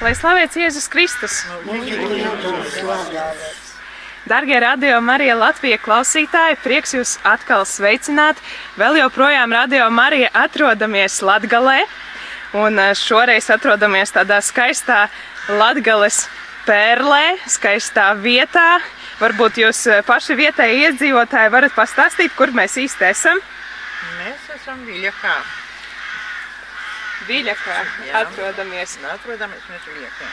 Lai slavēts Jēzus Kristus! Darbie radio Marija Latvijas klausītāji, prieks jūs atkal sveicināt. Vēl joprojām radio Marija atrodamies Latgalē, un eh, šoreiz atrodamies tādā skaistā Latgales pērlē, skaistā vietā. Varbūt jūs eh, paši vietēji iedzīvotāji varat pastāstīt, kur mēs īsti esam. Mēs esam Viļakā. Viļakā Jā. atrodamies. Un atrodamies mēs Viļakā.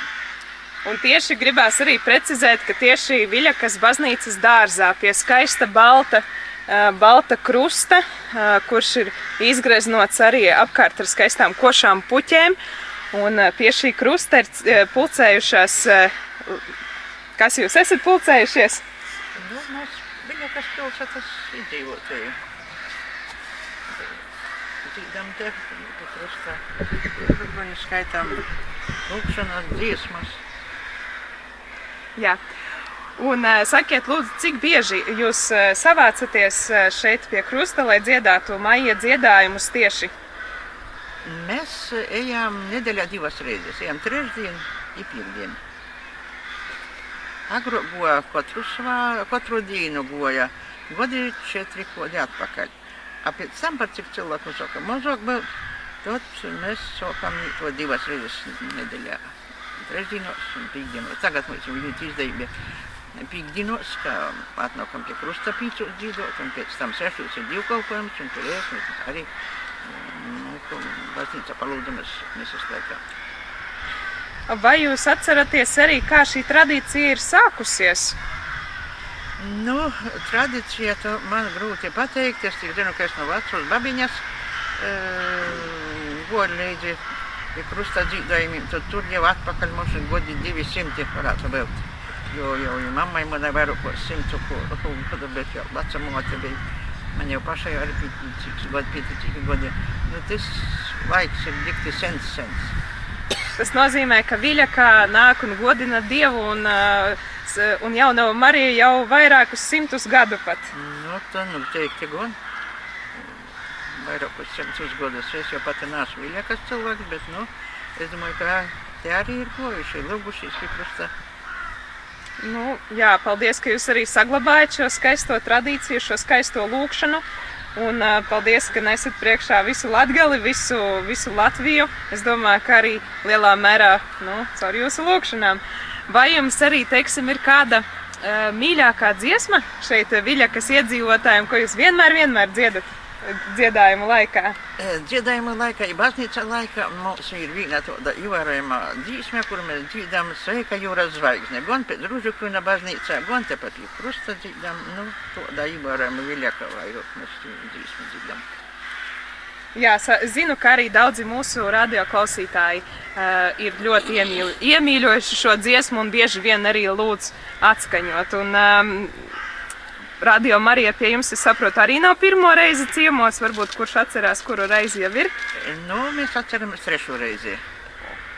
Un tieši gribās arī precizēt, ka tieši Viļakas baznīcas dārzā pie skaista balta, ā, balta krusta, ā, kurš ir izgreznots arī apkārt ar skaistām košām puķēm, un ā, pie šī krusta ir pulcējušās, kas jūs esat pulcējušies? Nu, mēs Viļakas pilsētas iedzīvotāji. Dzīdam te, Rubuļu skaitām lūkšanas, dziesmas. Jā. Un ā, sakiet, lūdzu, cik bieži jūs ā, savācaties ā, šeit pie krusta, lai dziedātu maija dziedājumus tieši? Mēs ejam nedēļā divas reizes. Ejam trešdien i piekdien. Agro goja katru, svā, katru dienu goja. Godi četri godi atpakaļ. A pēc tam, par cik cilvēku saka mazāk vēl, tad mēs sākam to divas reizes nedēļā. Trešdienos un piekdienos. Tagad mums ir ļoti izdevība. Piekdienos, kā atnākam pie krusta pīcos dzīvot, un pēc tam sešos ir divkalpojums, un tur es arī nu, ko baznīca palūdamas misas laikā. Vai jūs atceraties arī, kā šī tradīcija ir sākusies? Nu, tradīcija to man grūti pateikt. Es tik zinu, ka es no vecās babiņas e, goju līdzi krusta dzīvojumiem. Tad tur jau atpakaļ mums ir godi 200 varētu būt. Jo, jo mammai manai vairāk kā 100 gadu, bet jau veca mote bija. Man jau pašai arī bija cik gadi, pieci cik gadi. Nu, tas laiks ir dikti sens, sens. Tas nozīmē, ka Viļakā nāk un godina Dievu un, un jauno Mariju jau vairākus simtus gadu pat. Nu, tā nu teikti gan. Vairāk kā simtus gadus es jau pati neesmu viļākas cilvēks, bet, nu, es domāju, ka te arī ir gojuši, lūgušies pie krusta. Nu, jā, paldies, ka jūs arī saglabājat šo skaisto tradīciju, šo skaisto lūkšanu. Un ā, paldies, ka nesat priekšā visu Latgali, visu, visu Latviju. Es domāju, ka arī lielā mērā nu, caur jūsu lūkšanām. Vai jums arī, teiksim, ir kāda uh, mīļākā dziesma šeit Viļakas iedzīvotājiem, ko jūs vienmēr, vienmēr dziedat ā, dziedājumu laikā? Dziedājuma laikā, ja baznīca laikā mums ir viena tāda ievērojama dzīsme, kur mēs dzīdām sveika jūras zvaigzne. Gan pēc Ružukuna baznīcā, gan tepat pie krusta dzīdām, nu, tāda ievērojama viļaka vairāk mēs dzīsmi dzīdām. Jā, zinu, ka arī daudzi mūsu radioklausītāji uh, ir ļoti iemīl, iemīļojuši šo dziesmu un bieži vien arī lūdz atskaņot. Un, um, radio Marija pie jums, es saprotu, arī nav pirmo reizi ciemos, varbūt kurš atcerās, kuru reizi jau ir. Nu, mēs atceramies trešo reizi.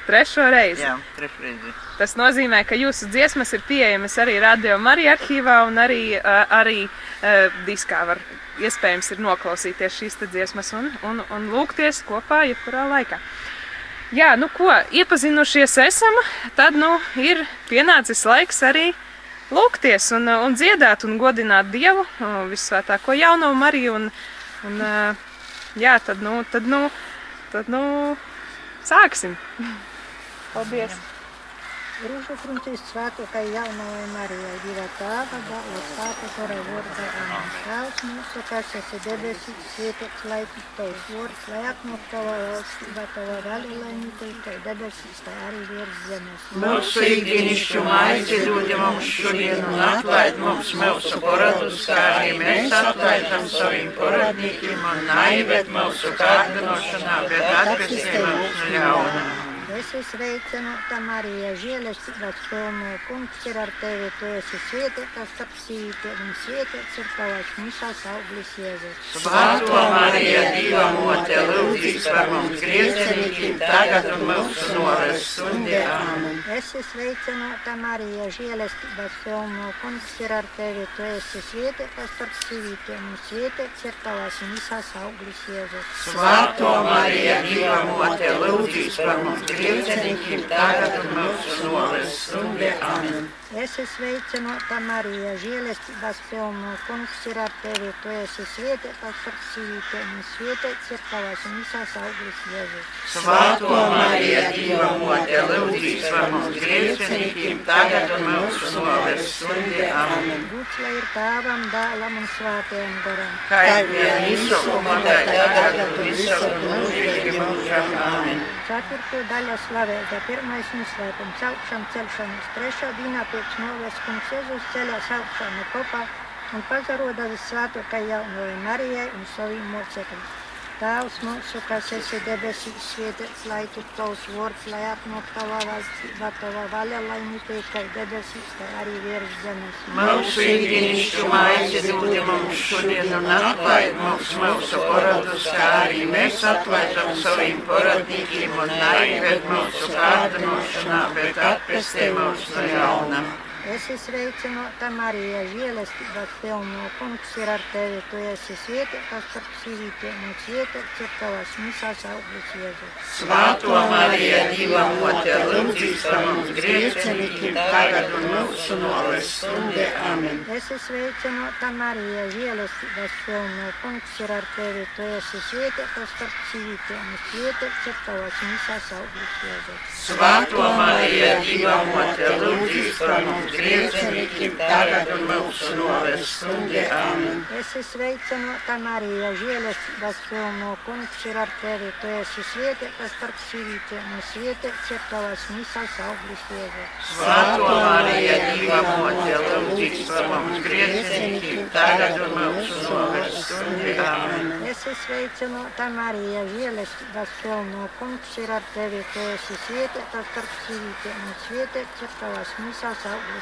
Trešo reizi. Jā, trešo reizi. Tas nozīmē, ka jūsu dziesmas ir pieejamas arī radio Marija arhīvā un arī, uh, arī uh, diskā var iespējams ir noklausīties šīs dziesmas un, un, un lūgties kopā jebkurā laikā. Jā, nu ko, iepazinušies esam, tad nu ir pienācis laiks arī lūgties un, uh, un dziedāt un godināt Dievu, visvētāko jauno Mariju un, un uh, jā, tad nu, tad nu, tad nu, sāksim. Paldies! Rūžu kruntīs svētākai jaunajai Marijai, Dieva tēva, dēla sāta, kura vārda Āmen. Tēvs mūsu, kas esi debesīs, svētīts lai tik tavs vārds, lai atnāk tava valstība, tava vaļa, lai notiek kā debesīs, tā arī virs zemes. Mūsu ikdienišķu maizi dod mums šodien un atlaid mums mūsu poradus, kā arī mēs atlaidam saviem poradniekiem un naivēt mūsu kārdinošanā, bet atpestī mums no Es esmu sveicināta Marija, žēlestības pilna kungs ir ar tevi, tu esi svētīta starp sīvītēm, un svētīts ir tavas misās auglis Jēzus. Svētā Marija, Dieva mote, lūdzīs par mums griecinīkiem, tagad un mūsu noras stundē. Āmen. Es esmu sveicināta Marija, žēlestības pilna kungs ir ar tevi, tu esi svētīta starp sīvītēm, un svētīts ir tavas misās auglis Jēzus. Svētā Marija, Dieva mote, lūdzīs par mums griecinīkiem, griecinīkiem tagad un mūsu novērs stundē. Amen. Es esmu sveicināta Marija, žēlestības pilna. Kungs ir ar tevi, tu esi svētīta starp sīvītēm, un svētīts ir tavas misās auglis Jēzus. Svētā Marija, Dieva mote, lūdzīs par mums griecinīkiem tagad un mūsu novērs stundē. Amen. Būs lai ir tēvam, dēlam un svētajam garam. Kā vien izsūkuma tagad un visur mūžīgi mūžam. Amen. Ceturto daļa slavēta, pirmais noslēpums, augšām celšanas, trešā dienā pēc novēs, kungs Jēzus ceļās augšām kopā un pazaroda visvētākai jaunajai Marijai un saviem mocekļiem. Tēvs mūsu, kas esi debesīs, svētīts, lai tu tavs vārds, lai atnāk tavā valstība, tavā vaļa, lai ne tikai debesīs, tā arī virs zemes. Mūsu ikdienišķu maizi dod mums šodien un atlaid mums mūsu paradus, kā arī mēs atlaidam saviem paradīgiem un naivēt mūsu kārdinošanā, bet atpestē mūs no jauna. Es esmu sveicināta Marija, žēlestības pilno, kungs ir ar tevi, tu esi svētītas starp sīvītiem, un svētīts ir tavas misās auglis Jēzus. Svētā Marija, Dieva mote, lūdzīs par mums griecinīkiem tagad un mūsu novērs stundē. Amen. Es esmu sveicināta Marija, žēlestības pilno, kungs ir ar tevi, tu esi svētītas starp sīvītiem, un svētīts ir tavas misās auglis Jēzus. Svētā Marija, Dieva mote, lūdzīs par mums griecinīkiem tagad un mūsu novērs stundē. Amen. Es esmu sveicināta Marija, žēlestības pilno, kungs ir ar tevi, tu esi svētītas starp sīvītiem, un svētīts ir tavas misās auglis Jēzus. Svētā Marija, Dieva mote, lūdzīs par mums griecinīkiem tagad un mūsu novērs stundē. Amen. Es esmu sveicināta Marija, žēlestības pilno, kungs ir ar tevi, tu esi svētītas starp sīvītiem, un svētīts ir tavas misās auglis Jēzus.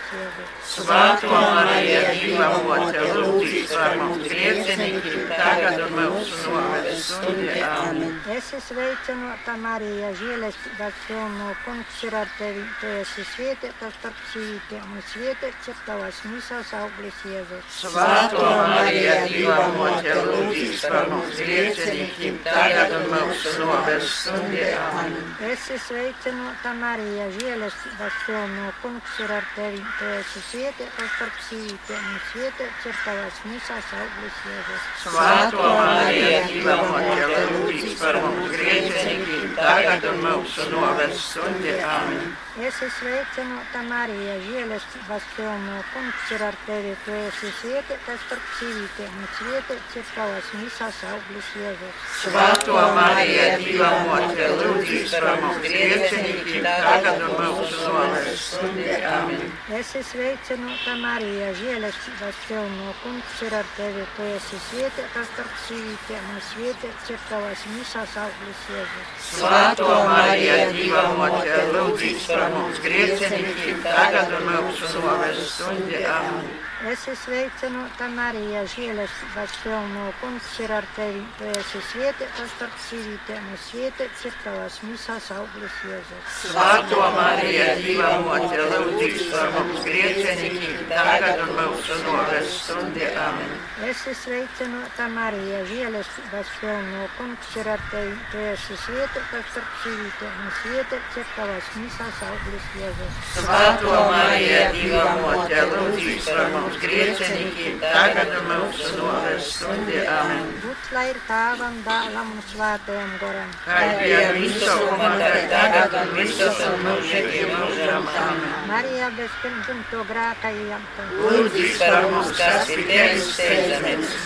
Svētā Marija, Dieva mote, lūdzīs par mums griecinīkiem tagad un mūsu novērs stundē. Amen. Es esmu sveicināta Marija, žēlestības pilno, kungs ir ar tevi, tu esi svētītas starp sīvītiem, un svētīts ir tavas misās auglis Jēzus. Svētā Marija, Dieva mote, lūdzīs par mums griecinīkiem tagad un mūsu novērs stundē. Amen. Es esmu sveicināta Marija, žēlestības pilno, kungs ir ar tevi, esi svētītas starp sīvītiem, un ir tavas misās auglis Jēzus. Svētā Marija, Dieva mote, lūdzīs par mums griecinīkiem tagad un mūsu novērs stundē. Amen. Es esmu sveicināta Marija, žēlestības pilno, kungs ir ar tevi, tu esi svētītas starp sīvītiem, un svētīts ir tavas misās auglis Jēzus. Svētā Marija, Dieva mote, lūdzīs par mums griecinīkiem tagad un mūsu novērs stundē. Amen. Es esmu sveicināta Marija, žēlestības pilno, kungs ir ar tevi, tu esi svētītas starp sīvītiem, un svētīts ir tavas misās auglis Jēzus. Svētā Marija, Dieva mote, lūdzīs par mums griecinīkiem tagad un mūsu novērs stundē. Es esmu sveicināta Marija, žēlestības pilno, kungs ir ar tevi, tu esi svētītas starp sīvītiem, un svētīts ir tavas misās auglis Jēzus. Svētā Marija, Dieva mote, lūdzīs par mums griecinīkiem tagad un mūsu novērs stundē. Amen. Es esmu sveicināta Marija, žēlestības pilno, kungs ir ar tevi, tu esi svētītas starp sīvītiem, un svētīts ir tavas misās auglis Jēzus. Svētā Marija, Dieva mote, lūdzīs par mums griecinīkiem tagad un mūsu novērs stundē. Amen. Būs lai ir tēvam, dēlam un svētajam garam. Kā bija visokuma, tagad un visos un mūžīgi mūžam. Amen. Marija bez pirmdzimto grēka ieņemta. Lūdzīs par mums, kas ir tevis steidzamies.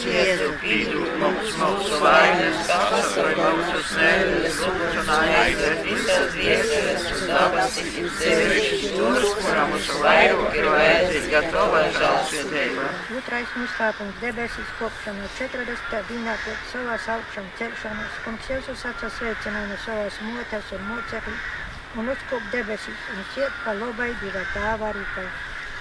Jēzu, pīdūt mums mūsu vainas, atsakoja mūsu snēles, lūdzu aizved visas viesules un dabasīs, sevišķi tos, kuram mūsu vairāk ir tova žālsirdība. Otrais noslēpums debesīs kopšana 40. dienā pēc savās augšām celšanas. Kungs Jēzus atsas sveicināja no savas motes un mocekļu un uzkop debesīs un siet pa labai diva tāva rīkai.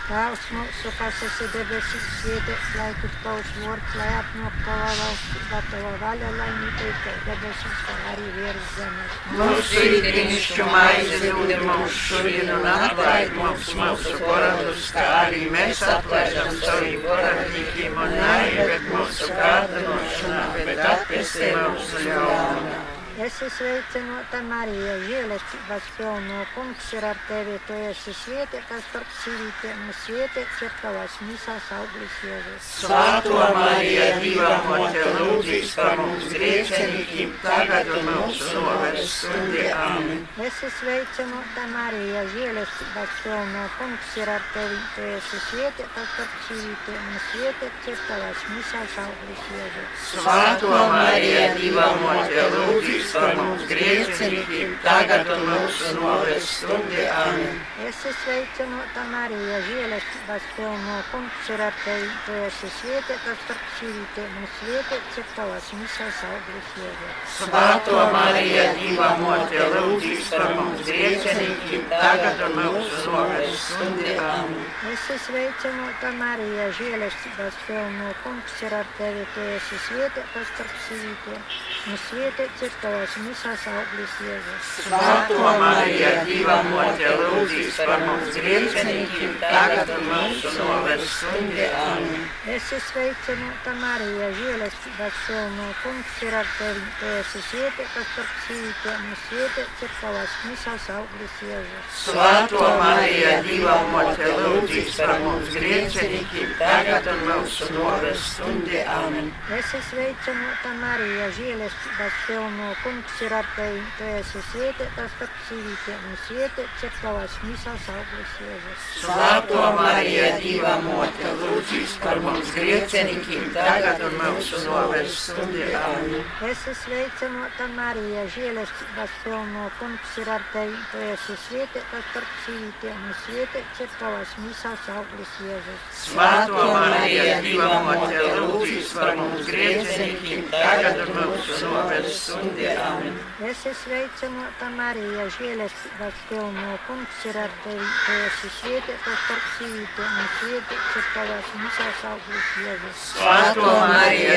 Tēvs mūsu, kas esi debesīs, svētīts, lai tu tavs vārds, lai apnāk tavā valstībā, tavā vaļa, lai ne tikai debesīs, kā arī virs zemes. Mūsu ikdienišķu maizi dod mums šodien un atlaid mums mūsu paradus, kā arī mēs atlaidam saviem paradīkiem un neieved mūsu kārdinošanā, bet atpestī mūsu ļaunā. Es sveicināta Marija, žēlestības pilno kungs ir ar tevi. Tu esi svētīta starp sīvītēm, svētīts ir tavas misās auglis Jēzus. Svētā Marija, Dieva mote, lūdzīs par mums grieķenīkiem, tagad un mūsu novērs stundī. Āmen. Es sveicināta Marija, žēlestības pilno kungs ir ar tevi. Tu esi svētīta starp sīvītēm, svētīts ir tavas misās auglis Jēzus. Svētā Marija, Dieva mote, lūdzīs par mums grieķenīkiem, tagad un mūsu novērs stundī. Āmen. Es esmu sveicināta Marija, žēlestības pilno kungs ir ar tevi. Tu esi svētīta starp sīvītēm, un svētīts ir tavas misās auglis Jēzus. Svētā Marija, Dieva mote, lūdzīs par mums grieķenīkiem, tagad un mūsu novērs stundī. Āmen. Es esmu sveicināta Marija, žēlestības pilno kungs ir ar tevi. Tu esi svētīta starp sīvītēm, un svētīts ir tavas misās auglis Jēzus. Svētā Marija, Dieva mote, lūdzīs par mums grieķenīkiem, tagad mūsu novērs stundī. Āmen. Es sveicināta Marija, žēlestības pilno kungs ir ar tevi. Tu esi svētīta starp sīvītēm, un svētīts ir tavas misās auglis Jēzus. Svētā Marija, Dieva mote, lūdzīs par mums grieķenīkiem, tagad mūsu novērs stundī. Āmen. Es sveicināta Marija, žēlestības pilno kungs ir ar tevi. Tu esi svētīta starp sīvītēm, un svētīts ir tavas misās auglis Jēzus. Svētā Marija, Dieva mote, lūdzīs par mums grieķenīkiem, tagad un mūsu novērs stundī. Āmen. Es esmu sveicināta Marija, žēlestības pilno kungs ir ar tevi. Tu esi svētīta starp sīvītēm, un svētīts ir tavas misās auglis Jēzus. Svētā Marija, Dieva mote, lūdzīs par mums grieķenīkiem, tagad un mūsu novērs stundī. Es esmu sveicināta Marija, žēlestības pilno kungs ir ar tevi. Tu esi svētīta starp sīvītēm, un svētīts ir tavas misās auglis Jēzus. Svētā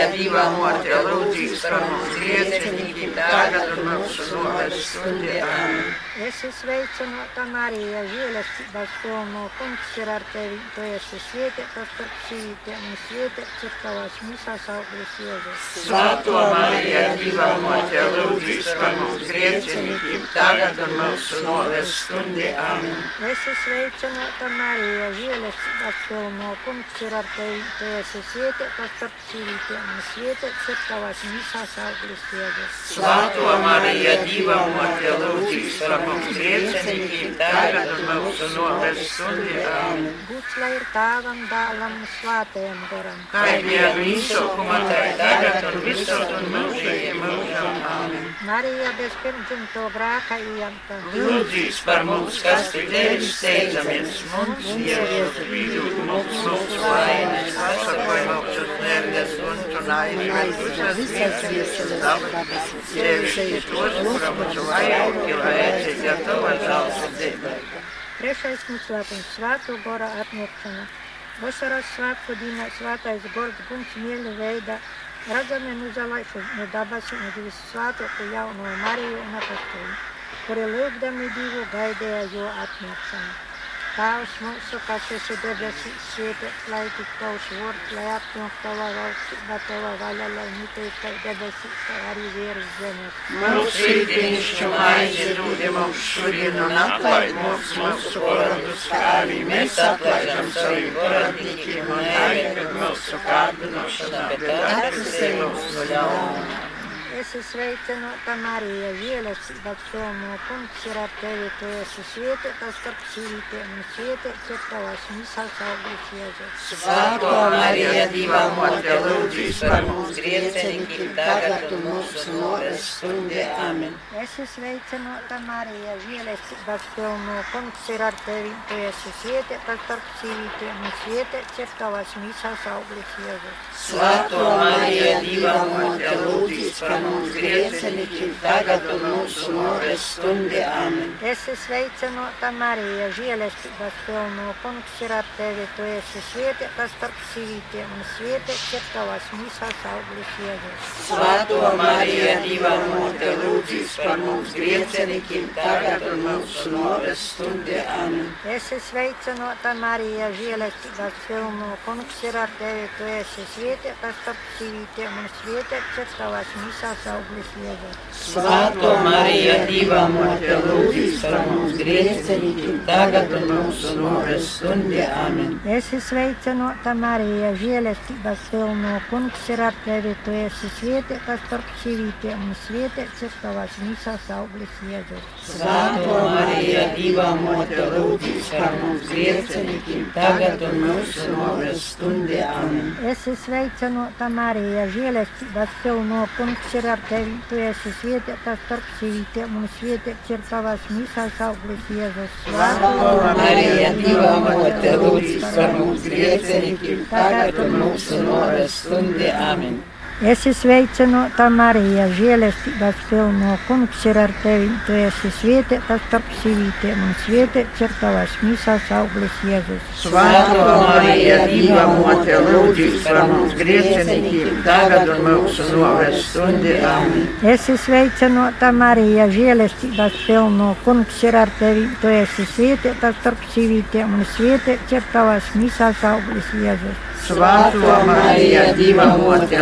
Marija, Dieva mote, lūdzīs par mums grieķenīkiem, tagad un mūsu novērs stundī. Āmen. Es esmu sveicināta Marija, žēlestības pilno kungs ir ar tevi. Tu esi svētīta starp sīvītēm, un svētīts ir tavas misās auglis Jēzus. Svētā Marija, Dieva mote, lūdzīs par mums grieķenīkiem, tagad un mūsu novērs stundī. Āmen. Es esmu sveicināta Marija, žēlestības pilno kungs ir ar tevi. Tu esi svētīta starp sīvītēm, un svētīts ir tavas misās auglis Jēzus. Svētā Marija, Dieva mote, lūdzīs par mums grieķenīkiem, tagad un mūsu novērs stundī. Āmen. Būs lai ir tēvam, dēlam un svētajam garam. Kā ir visokuma, tā ir tagad un visur un mūžīgi mūžam. Āmen. Marija bez pirmdzimto grēka iemta. Lūdzīs par mums, kas pie tevis steidzamies, mums Jēzus vidū, mums mūsu vainas, atsakoja mūsu nerdes un visas viesas dabas, Jēzus tos, kura mūsu vajag, lai esi gatava žālsirdībai. Trešais noslēpums - svēto gora atniekšana. Vasaras svētku dienā svētais gors guns mīļa veidā redzami nuzalaišu no dabas un visu svētoku jauno Mariju un apostoli, kuri lūgdami divu gaidīja jo atniekšanu. Tēvs mūsu, kas esi debesīs, svētīts, lai tik tavs vārds, lai apņemtu tava valstība, tava vaļa, lai notiek kā debesīs, tā arī virs zemes. Mūsu ikdienišķo maizi dod mums šodien un atlaid mums mūsu paradus, kā arī mēs atlaidam saviem paradīkiem un nevienam mūsu kārdinošanā, bet atpestī mūs no ļaunuma. Es esmu sveicināta Marija, žēlestības pilno kungs ir ar tevi. Tu esi svētīta starp sīvītēm, un svētīts ir tavas misās auglis Jēzus. Svētā Marija, Dieva mote, lūdzīs par mums griecenīkiem, tagad un mūsu novērs stundē. Amen. Es esmu sveicināta Marija, žēlestības pilno kungs ir ar tevi. Tu esi svētīta starp sīvītēm, un svētīts ir tavas misās auglis Jēzus. Svētā Marija, Dieva mote, lūdzīs par mums griecenīkiem, tagad un mūsu novērs stundē. Amen. Es esmu sveicināta Marija, žēlestības pilno kungs ir ar tevi. Tu esi svētīta starp sīvītēm, un svētīts ir tavas misās auglis Jēzus. Svētā Marija, Dieva mote, lūdzīs par mums griecenīkiem, tagad un mūsu novērs stundē. Amen. Es esmu sveicināta Marija, žēlestības pilno kungs ir ar tevi. Tu esi svētīta starp sīvītēm, un svētīts ir tavas misās mīsās auglis Jēzus. Svētā Marija, Dieva mote, lūdz par mums grēciniekiem, tagad un mūsu nāves stundē. Amen. Esi sveicināta Marija, žēlestības pilno, kungs ir ar tevi, tu esi svētīta starp sīvītiem, un svētīts ir tavas mīsās auglis Jēzus. Svētā Marija, Dieva mote, lūdz par mums grēciniekiem, tagad un mūsu nāves stundē. Amen. Esi sveicināta Marija, žēlestības pilno, kungs ir ar tevi, tu esi svētīta starp sīvītiem, un svētīts ir tavas mīsās auglis Jēzus. Svētā Marija, Dieva mote, lūdz par mums grēciniekiem, tagad un mūsu nāves stundē. Amen. Esi sveicināta Marija, žēlestības pilno, kungs ir ar tevi, tu esi svētīta starp sīvītiem, un svētīts ir tavas mīsās auglis Jēzus. Svētā Marija, Dieva mote, lūdz par mums grēciniekiem, tagad un mūsu nāves stundē. Amen. Esi sveicināta Marija, žēlestības pilno, kungs ir ar tevi, tu esi svētīta starp sīvītiem, un svētīts ir tavas mīsās auglis Jēzus. Svētā Marija, Dieva mote,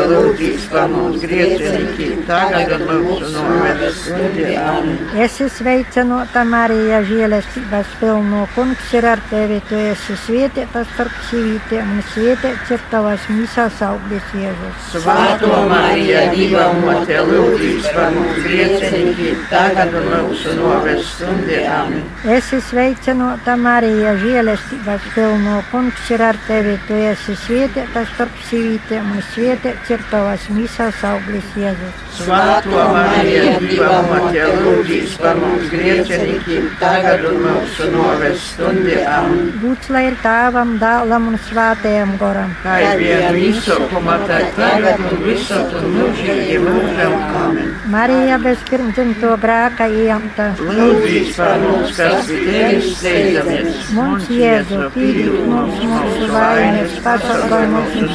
lūdz par mums grēciniekiem, tagad un mūsu nāves stundē. Amen. Esi sveicināta Marija, žēlestības pilno, kungs ir ar tevi, tu esi svētīta starp sīvītiem, un svētīts ir tavas mīsās auglis Jēzus. Svētā Marija, Dieva mote, lūdz par mums grēciniekiem, tagad un mūsu nāves stundē. Amen. Esi sveicināta Marija, žēlestības pilno, kungs ir ar tevi, tu esi svētīta starp sīvītiem, un svētīts ir tavas mīsās auglis Jēzus. Svētā Marija, Dieva mote, lūdz par mums grēciniekiem, tagad un mūsu nāves stundē. Amen. Būts lai ir tēvam, dēlam un svētajam goram. Kā ir viena izsaukuma, tā tagad un visur un mūžīgi mūžam. Amen. Marija bez pirmdzimto grēka iemta. Lūdz par mums, kas pie tevis steidzamies. Mums Jēzu, pīdīt mums mūsu vainas, pasargāj mums no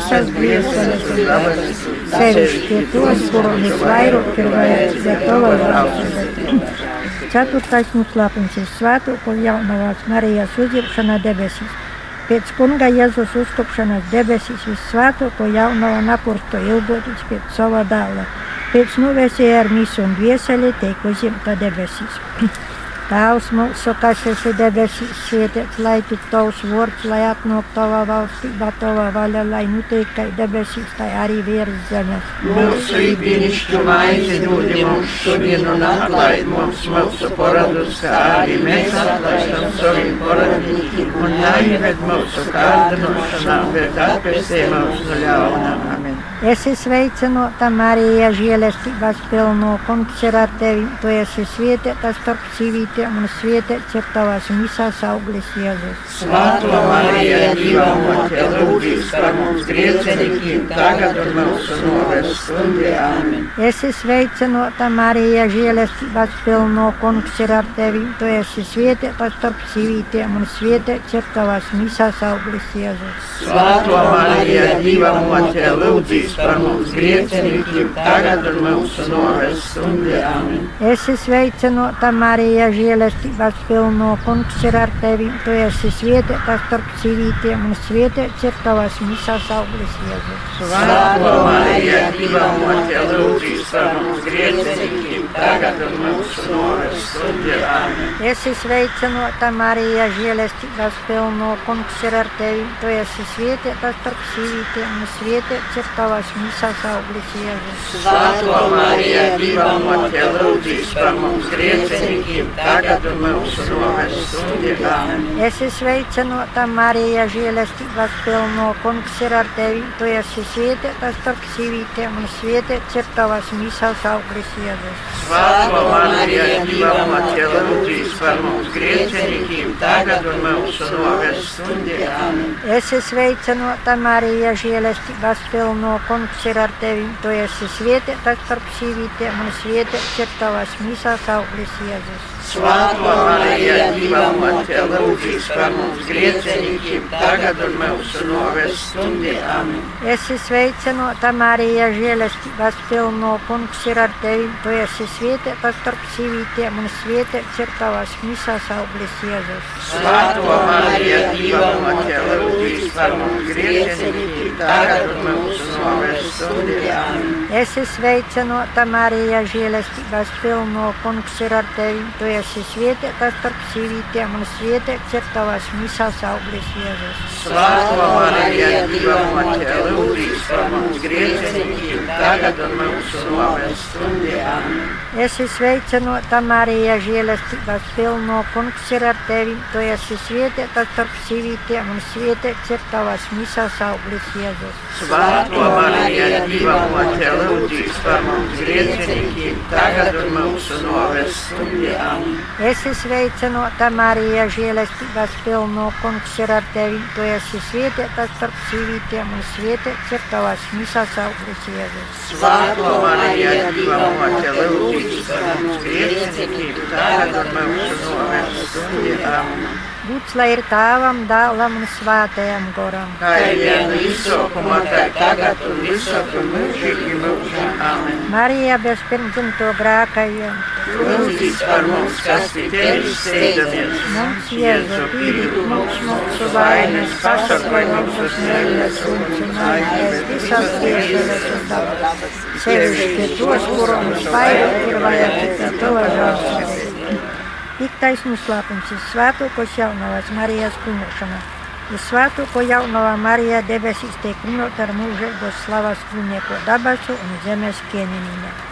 un visas briesmas un dabas. Sevišķi tos, kuriem visvairāk ir vajadzīga tava žēlsirdība. Ceturtais noslēpums ir svētūko jaunavās Marijas uzņemšana debesīs. Pēc kunga Jēzus uzkopšanas debesīs visvētūko jaunava napursto ilgotis pēc sava dēla. Pēc nuvēsēja ar misu un vieseli teik uzņemta debesīs. Tēvs mūsu, kas esi debesīs, svētīts, lai tu tavs vārds, lai atnāk tava valstība, tava vaļa, lai notiek kā debesīs, tā arī virs zemes. Mūsu ikdienišķu maizi dod mums šodien un atlaid mums mūsu paradus, kā arī mēs atlaidam saviem paradniekiem un neieved mūsu kārdinošanā, bet atpestē mūs no ļaunā. Amen. Esi sveicināta Marija, žēlestības pilno, kungs ir ar tevi, tu esi svētīta starp sīvītiem un svētīts ir tavas misās auglis Jēzus. Svētā Marija, Dieva mote, lūdz par mums grēciniekiem, tagad un mūsu nāves stundē. Amen. Esi sveicināta Marija, žēlestības pilno, kungs ir ar tevi, tu esi svētīta starp sīvītiem un svētīts ir tavas misās auglis Jēzus. Svētā Marija, Dieva mote, lūdz par mums grēciniekiem, tagad un mūsu nāves stundē. Amen. Esi sveicināta Marija, žēlestības pilno, kungs ir ar tevi, tu esi svētīta starp sīvītiem un svētīts ir tavas misās auglis Jēzus. Svētā Marija, Dieva mote, lūdz par mums grēciniekiem, tagad un mūsu nāves stundē. Amen. Esi sveicināta Marija, žēlestības pilno, kungs ir ar tevi, tu esi svētīta starp sīvītiem un svētīts ir tavas misās auglis Jēzus. Svētā Marija, Dieva mote, lūdz par mums grēciniekiem, tagad un mūsu nāves stundē. Amen. Esi sveicināta Marija, žēlestības pilno, kungs ir ar tevi, tu esi svētīta starp sīvītiem un svētīts ir tavas misās auglis Jēzus. Svētā Marija, Dieva mote, lūdz par mums grēciniekiem, tagad un mūsu nāves stundē. Amen. Esi sveicināta Marija, žēlestības pilno, ir ar tevi, tu esi svētīta starp sīvītiem un svētīts ir tavas misās auglis Jēzus. Svētā Marija, Dieva mote, lūdz par mums grēciniekiem, tagad un mūsu nāves stundē. Amen. Esi sveicināta Marija, žēlestības pilno, kungs ir ar tevi, tu esi svētīta starp sīvītiem un svētīts ir tavas misas auglis Jēzus. Svētā Marija, Dieva mote, lūdz par mums griežiem, tagad un mūsu novērs stundījā. Esi sveicināta Marija, žēlestības pilno, kungs ir ar tevi. Tu esi svētīta starp sīvītiem un svētīts ir tavas misas auglis Jēzus. Svētā Marija, Dieva mote, lūdz par mums griežiem, tagad un mūsu novērs stundījā. Esi sveicināta Marija, žēlestības pilno, kungs ir ar tevi. Tu esi svētīta starp sīvītiem un svētīts ir tavas misas auglis Jēzus. Svētā Marija, Dieva mote, lūdz par mums griežiem, tagad un mūsu novērs stundījā. Esi sveicināta Marija, žēlestības pilno, kungs ir ar tevi. Tu esi svētīta starp sīvītiem un svētīts ir tavas misas auglis Jēzus. Svētā Marija, Dieva mote, lūdz par mums griežiem, tagad un mūsu Būts lai ir tēvam, dēlam un svētajam goram. Kā ir viena izsaukuma, tā tagad un visur mūžīgi mūžam. Amen. Marija bez pirmdzimto grēkajiem, Lūdz par mums, kas pie tevis steidzamies. mums Jēzu pīdīt mums mūsu vainas, pasargāj mūsu smēļas un cinājies visas tiešas un dabas. Sevišķi tos, kuram spaidu ir vajag tava žālsirdība. Iktais noslēpums ir svētokos jaunavas Marijas kuņošana. Ir svētoko jaunavā Marija debesīs tiek runāt ar mūžīgos slavas kuņieko dabasu un zemes ķēniņiem.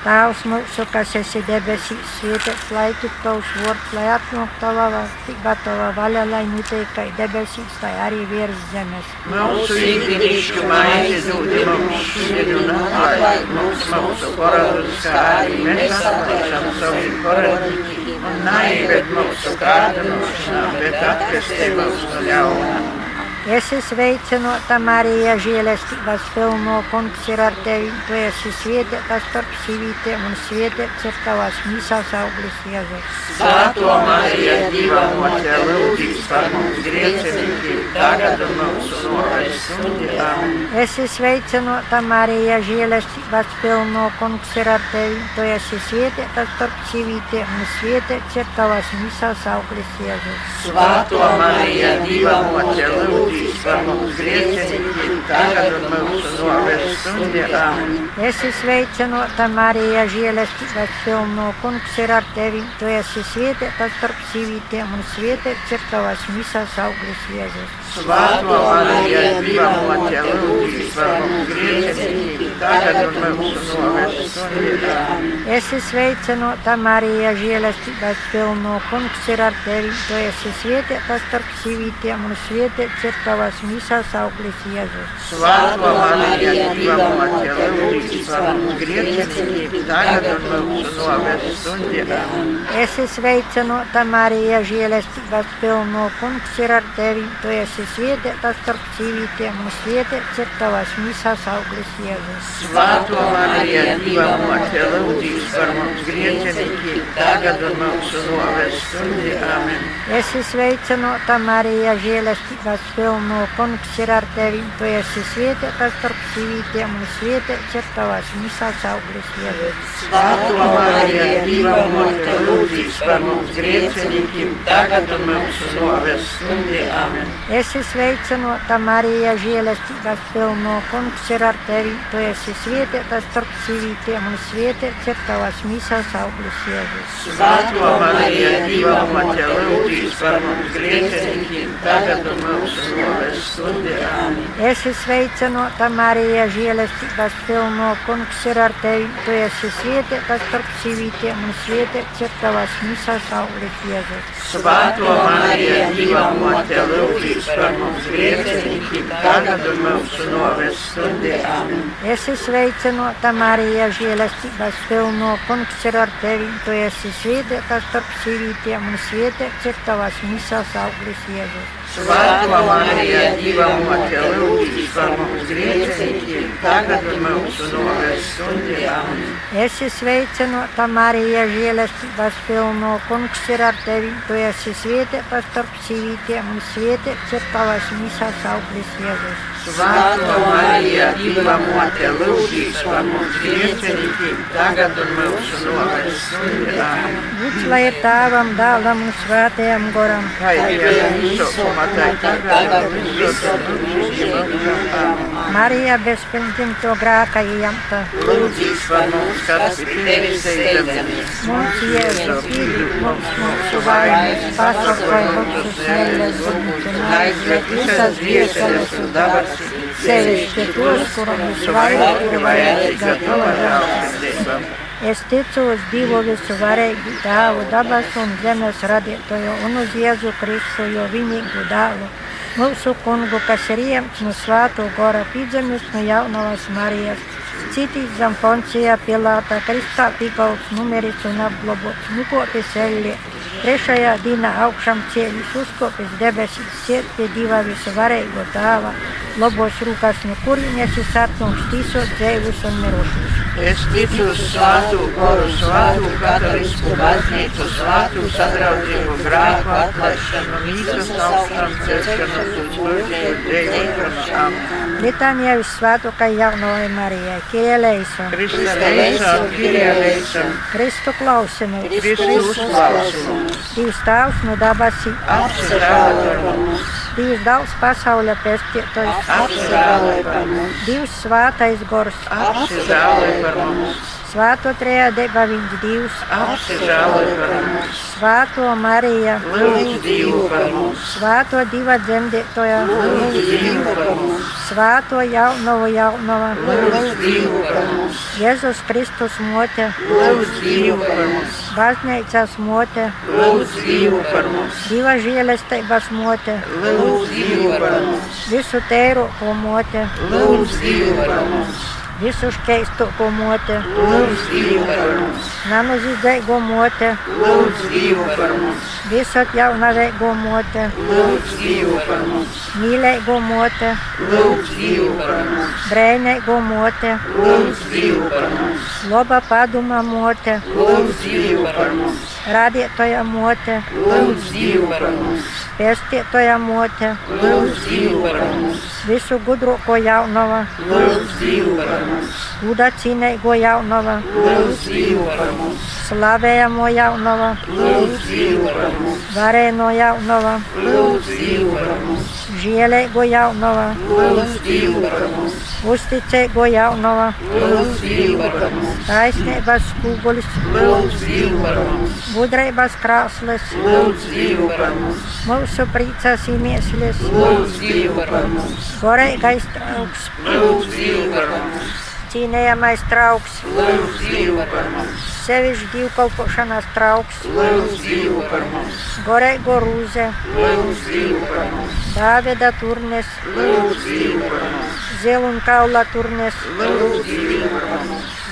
Tēvs mūsu, kas esi debesīs, svētīts lai tik tavs vārds, lai atnāk tava valstība, tava vaļa, lai notiek kā debesīs, tai arī virs zemes. Mūsu īpašīšu maizi dod mums šodien un atlaid mums mūsu paradus, kā arī mēs atlaidām saviem paradīkiem. Un naivet mūsu kārdinošanā, bet atpestī mūs no ļaunā. Esi sveicināta Marija, žēlestības pilno, kungs ir ar tevi. Tu esi svētīta starp sīvītiem un svētīts ir tavas misas auglis Jēzus. Svētā Marija, Dieva mote, lūdz par mums griecinīkiem, tagad un mūsu novērs stundījā. Esi sveicināta Marija, žēlestības pilno, kungs ir ar tevi. Tu esi svētīta starp sīvītiem un svētīts ir tavas misas auglis Jēzus. Svētā Marija, Dieva mote, lūdz par mums griecinīkiem, tagad un mūsu novērs stundījā. Esi sveicināta Marija, žēlestības pilno, kungs ir ar tevi. Tu esi svētīta starp sīvītiem un svētīts ir tavas misas auglis Jēzus. Svētā Marija, Dieva mote, lūdz par mums griecinīkiem, tagad un mūsu novērs stundījā. Esi sveicināta Marija, žēlestības pilno, kungs ir ar tevi. Tu esi svētīta starp sīvītiem un svētīts ir tavas misas auglis Jēzus. Svētā Marija, Dieva mote, lūdz par mums griecinīkiem, tagad un mūsu novērs stundījā. Esi sveicināta Marija, žēlestības pilno, kungs ir ar tevi. Tu esi svētīta starp sīvītiem un svētīts ir tavas misas auglis Jēzus. Svētā Marija, Dieva mote, lūdz par mums griecinīkiem, tagad un mūsu novērs stundījā. Amen. Esi sveicināta Marija, žēlestības pilno, kungs ir ar tevi. Tu esi svētīta starp sīvītiem un svētīts ir tavas misas auglis Jēzus. Svētā Marija, Dieva mote, lūdz par mums griecinīkiem, tagad un mūsu novērs stundījā. Amen. Esi sveicināta Marija, žēlestības pilno, kungs ir ar tevi. Tu esi svētīta starp sīvītiem un svētīts ir tavas misas auglis Jēzus. Svētā Marija, Dieva mote, lūdz par mums griecinīkiem, tagad un mūsu novērs stundījā. Amen. Esi sveicināta Marija, žēlestības pilno, kungs ir ar tevi. Tu esi svētīta starp sīvītiem un svētīts ir tavas misas auglis Jēzus. Svētā Marija, Dieva mote, lūdz par mums griecinīkiem, tagad un mūsu novērs stundījā. Amen. Esi sveicināta Marija, žēlestības pilno, kungs ir ar tevi. Tu esi svētīta starp sīvītiem un svētīts ir tavas misas auglis Jēzus. Svētā Marija, Dieva mote, lūdz par mums griecinīkiem, tagad un mūsu novērs stundījā. Amen. Esi sveicināta Marija, žēlestības pilno, kungs ir ar tevi. Tu esi svētīta starp sīvītiem un svētīts ir tavas misas auglis Jēzus. Svētā Marija, Dieva mote, lūdz par mums griecinīkiem, tagad un mūsu novērs stundījā. Amen. Lūdz, lai ir tēvam, dēlam un svētajam goram. Kā ir izsaukumā, tā ir tagad, visur, Amen. Marija bez pirmdzimto grāka ieņemta. Lūdzīs par mums, kas pie tevis steidzamies. Mums Jēzus ir mums mūsu vainas, pasakai mūsu smēļas un Aizved visas vietas un dabas, sevišķi tos, kuram visvairāk ir vajadzīga tava žēlsirdība. Es ticu uz Dievu visu varēju dāvu, dabas un zemes radītoju un uz Jēzu Kristu, jo vienīgu dāvu. Mūsu kungu, kas ir ieņemts no svāto gora pīdzemis no jaunavas Marijas. Citīs zem Poncija Pilāta, Kristā pīkauts, numeris un apglobots, nukopis eļļi. Trešajā dienā augšām ceļš uzkopis debesis, siet pie diva visu varēju dāva, labos rūkas no kurienes ir satnums tīsot dzēvus un mirušus. Es ticu uz svātu goru, svātu katolisku baznīcu, svātu sadraudzību, grāku atlaišanu, mīsas augšām celšanu, uz mūžēju dzīvošanu. Amen. Litānija visvētākai jaunajai Marijai, Kielēsam, Krista leisam, Kirija leisam, Kristu klausimu, Kristu uzklausumu, Dievs Tēvs no dabasī, apsargāj par mums, Dievs daudz pasaules pestītājs, apsargāj par mums, Dievs svētais gors, apsargāj par mums, svēto trejādība viņš Dievs, apsargāj par mums, svēto Marija, lūdz Dievu par mums, svēto diva dzemdētoja, lūdz Dievu par mums, svēto jaunavu jaunava, lūdz Dievu par mums, Jēzus Kristus mote, lūdz Dievu par mums, baznīcas mote, lūdz Dievu par mums, diva žēlestības mote, lūdz Dievu par mums, visu tēru mote, lūdz Dievu par mums, visu skaistu mote, lūdz Dievu par mums, nanuzīdzīgo mote, lūdz Dievu par mums, visu jaunavīgo mote, lūdz Dievu par mums, mīlīgo mote, lūdz Dievu par mums, brēnīgo mote, lūdz Dievu par mums, laba paduma mote, lūdz Dievu par mums, radītoja mote, lūdz Dievu par mums, pestītoja mote, lūdz Dievu par mums, visu gudroko jaunava, lūdz Dievu par mums, gudacīnīgo jaunava, lūdz Dievu par mums, slavējamo jaunava, lūdz Dievu par mums, varēno jaunava, lūdz Dievu par mums, žēlīgo jaunava, lūdz Dievu par mums, uzticīgo jaunava, lūdz Dievu par mums, taisnības spūgulis, lūdz Dievu par mums, gudrības mums, mūsu priecas mums, gorīgais trauks, cīnījamais trauks, sevišķi divkalpošanas trauks, gorīgo rūze, Dāvida turnes, ziloņkaula turnes,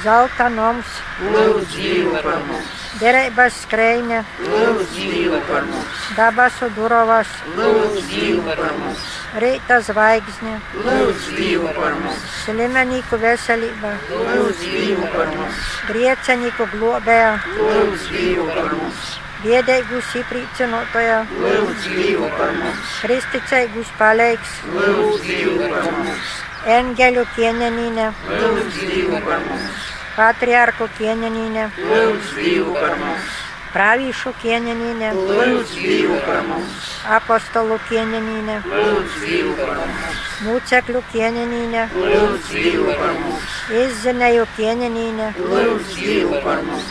zelta noms, lūdz Dievu par mums, derības skrejņa, lūdz Dievu par mums, dabasu durovas, lūdz Dievu par mums, rīta zvaigzne, lūdz Dievu par mums, slimenīku veselība, lūdz Dievu par mums, griecenīku globēja, lūdz Dievu par mums, biedēgu siprīcinotoja, lūdz Dievu par mums, kristicēgus palīgs, lūdz Dievu par mums, engeļu kieņenīne, lūdz Dievu par mums, patriarcho Kieninė, lūdz Dievu per mus. Pravišų Kieninė, lūdz Dievu per mus. Apostolų Kieninė, lūdz Dievu per mus. Mūceklių Kieninė, lūdz Dievu per mus. Izzinėjų Kieninė, lūdz Dievu per mus.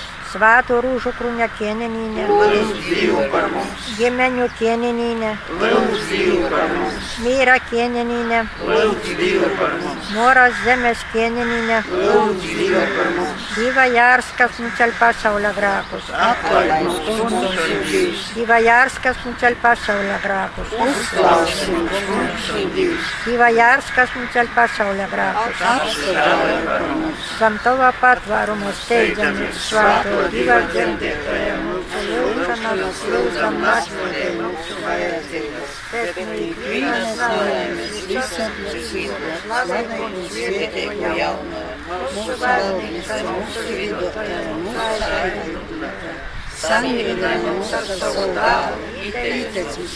Svato Rūžo Krūnekieninė, Gimenių Kieninė, Myra Kieninė, Moras Zemės Kieninė, Diva Jarskas nucelpa Saulė Grakus, Diva Jarskas nucelpa Saulė Grakus, Diva Jarskas nucelpa Saulė Grakus, Gamtova patvarumo steigiamis Svato tava patvērumu steidzamies svāto divu dzemdētājiem, mūsu lūgšanas, lūdzam atmodē mūsu vajadzības, pēc no ikvienas nolēmes visam, kas izdos slavu un svētīgu jauno, mūsu vārnīca, mūsu vidotājiem, mūsu aizbildotājiem. samierina mūs ar savu dāvu, ieteicis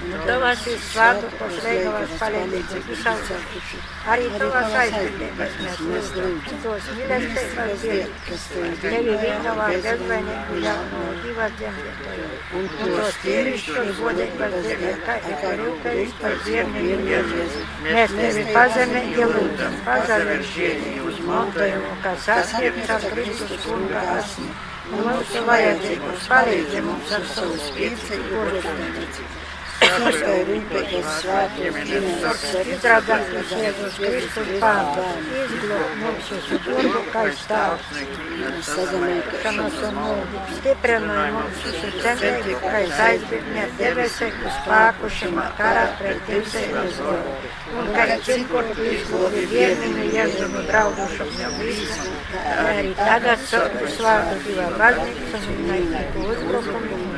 Tavās ir svētkos veikavās palīdzības visaugstas. Arī tavās aizbildības mēs lūdzam. Tos mīlestības dzīves. Tevi vienavā bezvainīgu jauno divas dzemdētāju. Un tos tīrišķos godīgas dzīves, kā tikai rūpējas par dzīvnieku Jēzus. Mēs tevi pazemīgi lūdzam. Pazemīgi šķietī uz montojumu, kā saskiepts ar Kristus kunga asni. Un mūsu vajadzīgos palīdzi mums ar savu spēcīgu godību. Sastāv rūpēties svētos ģimenes Izrādāties Jēzus Kristus pānta, izglūt mums uz turbu kā stāvs. Sagamēšanos un mūdi, stiprināja mums visu centību, kā aizbirņa debesekļu spākušam karā pret tīsēju zlobu. Un kā cinkot izglobi vierniņu Jēzumu draudušam jau visu, arī tagad savu slādu divā baznīca un naidīgu uzbrukumu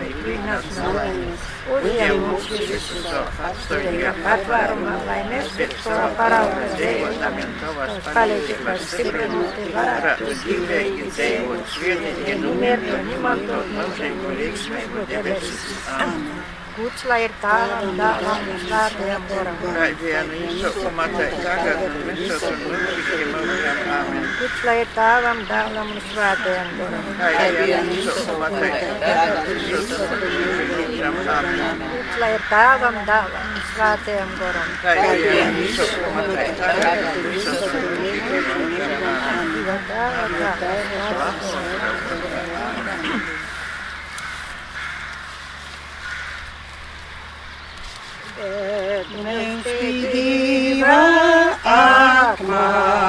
un ikvīnas nolēmas. Uzņem mums visus atstāvīgā patvērumā, lai mēs pēc savā parauga dzīvotam, tavas palīdzības stiprinot un varētu dzīvīgi dzīvot, svietienu miertu un imantot mūžīgu līgsmīgu debesis. Amen. Kucla je tavam, davlam u svate angorom. Kucla je tavam, davlam u atma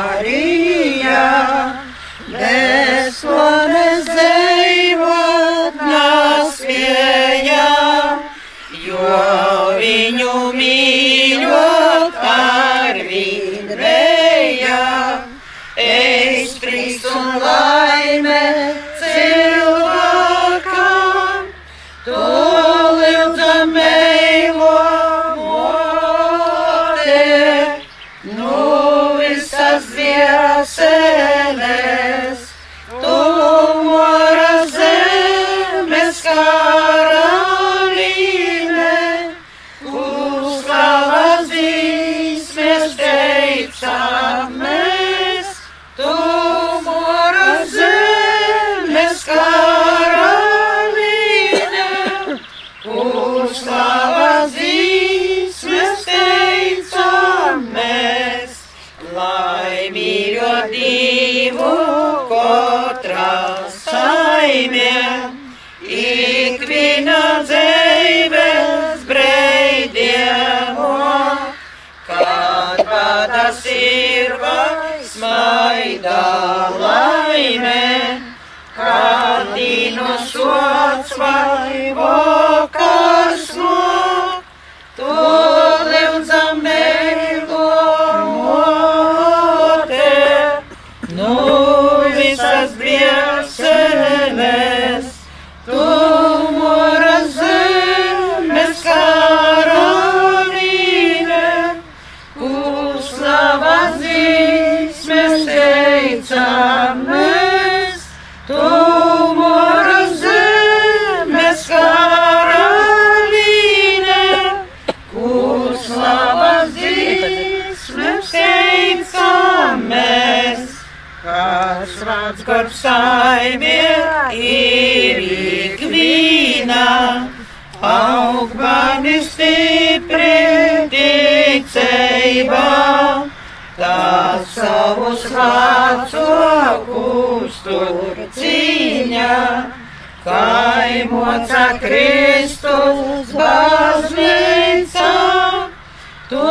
aug mani stipri ticībā, tā savus vācokus tur cīņa, kaimoca Kristus baznīca, tu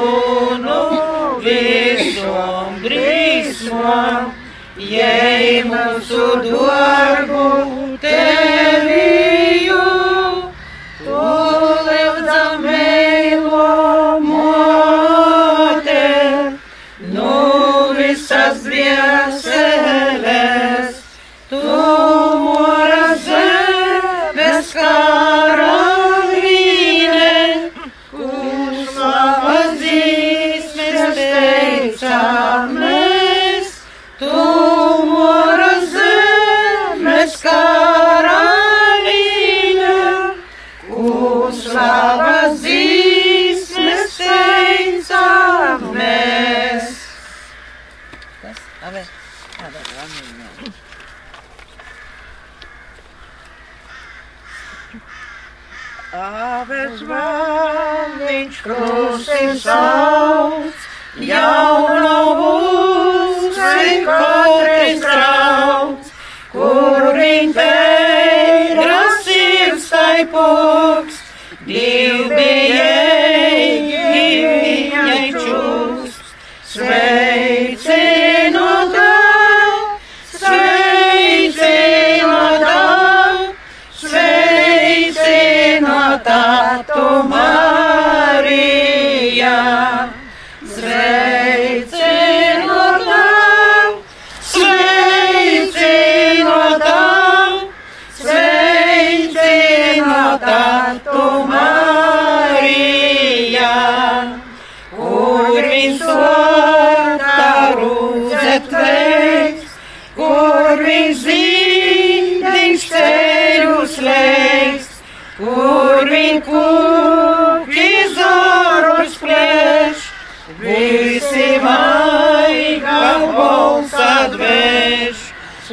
kūnu visom grīsmam, jei mūsu dora. Avēs vāliņš krusim sauc, jauno būsi kotris krauts, kur riņ teiras ir staipoks,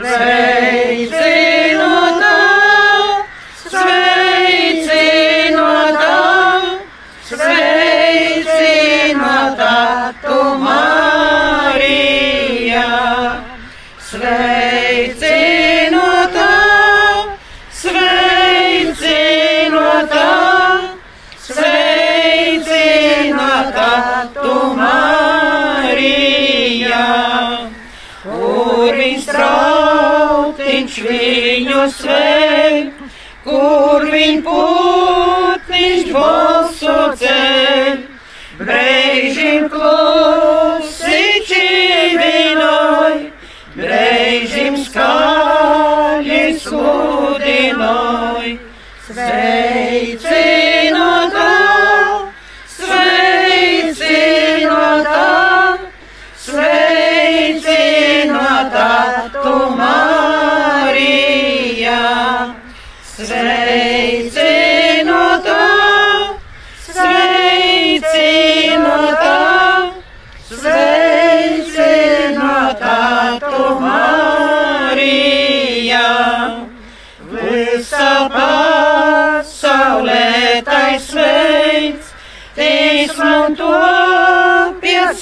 Hooray! sveik, kur viņ putniņš balso ceļ. Brēžim klusi čivinoj, brēžim skaļi sludinoj. Sveik.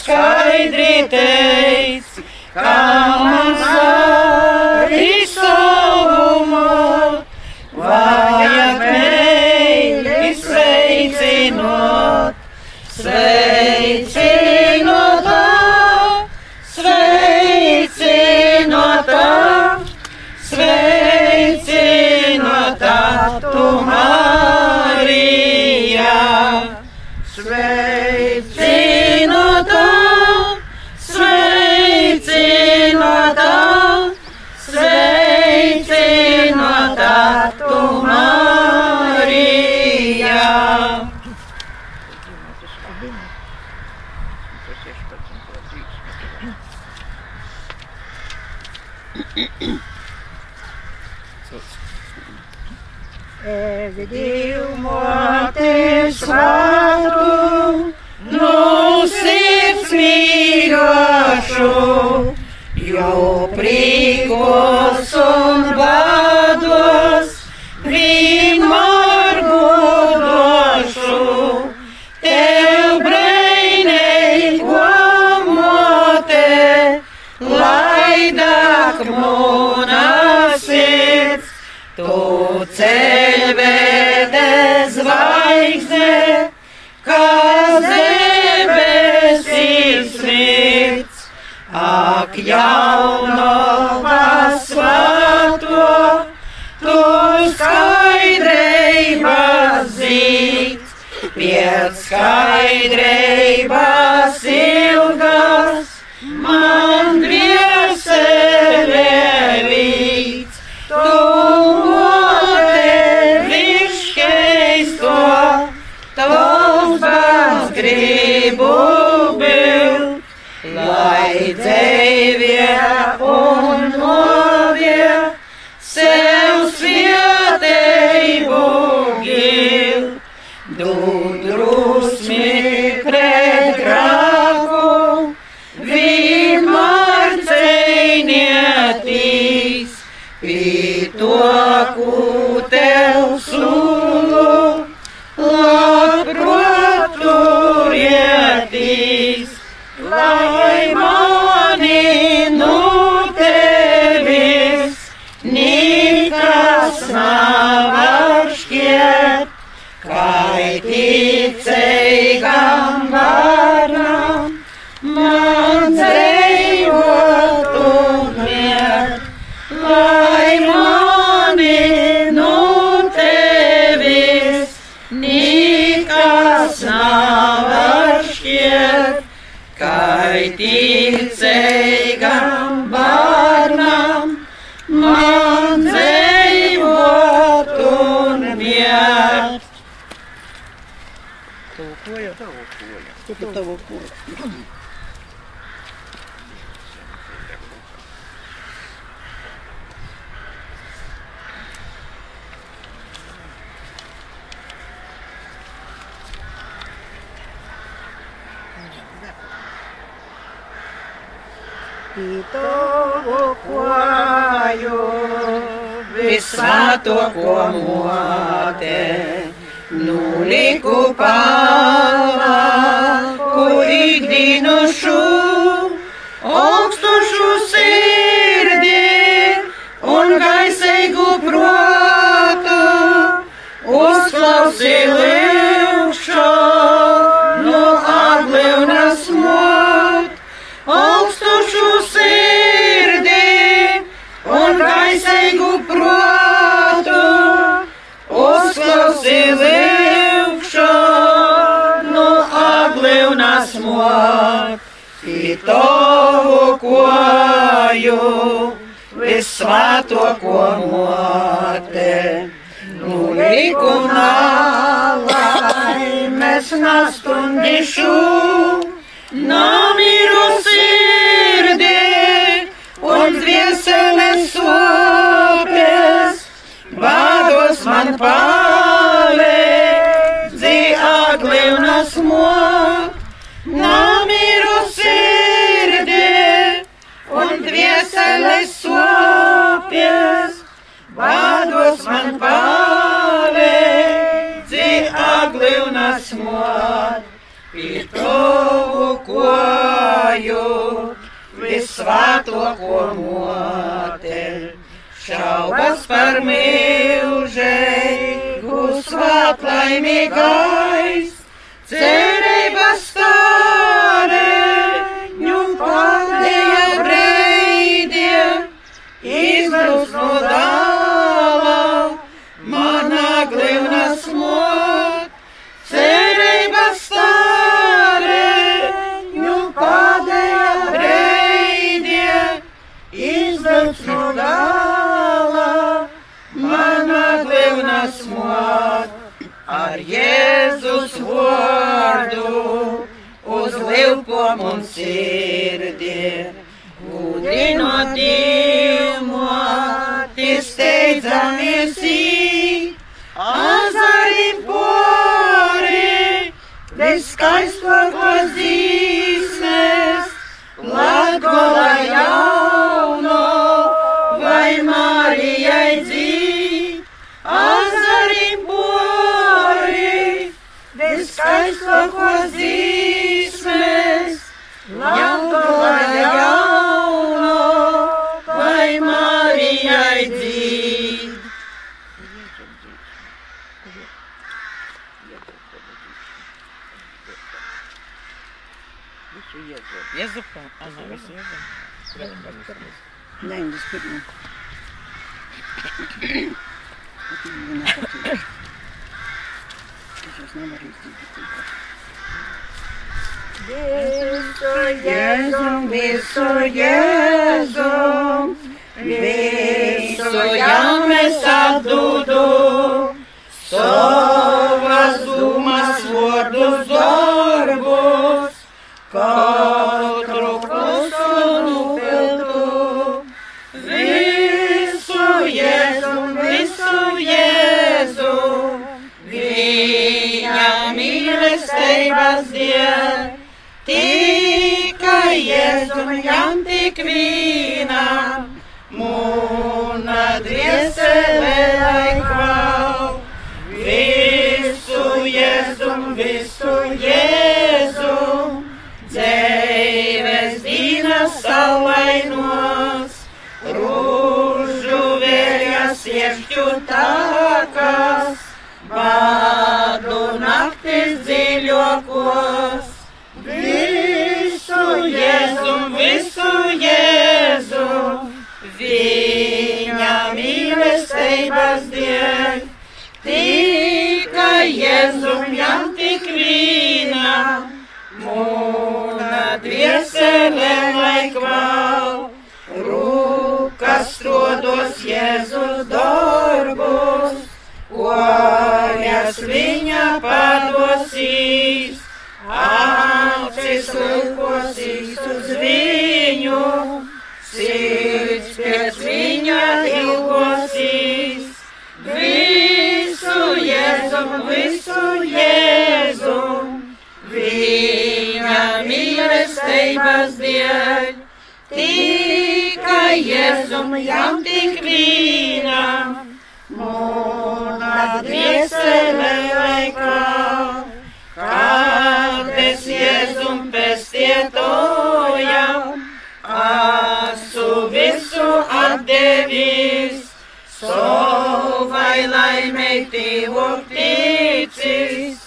Sky Dritten! priekšu, jo priekos un bados vienmēr būdošu. Tev breinei komote, laidak mūna sirds, tu ceļvei. Sky Drei 一头牛，一头牛，一头牛，一头牛。Nuliku pāvā, kur ikdienušu, augstušu sirdī un gaisīgu protu, uzklausīju. tavu koju, visvēto ko mote. Nu likumā laimes nastundīšu, namiru sirdī un dvieseles sopes, vados man pār. man pavēdzi aglivnas mod, i tovu koju visvatoko motel. Šaubas par milžēgu svētlaimīgais ceļš. А на Россию? Да, не действительно. Вот и вина такие. Сейчас на море Jēzum, visu Jēzum, visu jau mēs atdūdu, so Jēzum, visu Jēzum, dzēves dīnas salainos, rūžu vērjas iešķu tākas, badu naktis dziļokos. Visu Jēzum, mūna dviesele laikval. Rūkas rodos Jēzus darbus, kojas viņa padosīs. Acis lūkosīs uz viņu, sirds pēc viņa ilgosīs. Visu Jēzum, visu Jēzum, mīlestības dēļ. Tikai Jēzum jām tik vīnam, mūna dviesele laikā. Kad es Jēzum pestietojam, asu visu atdevis, savai laimei tīvok ticis.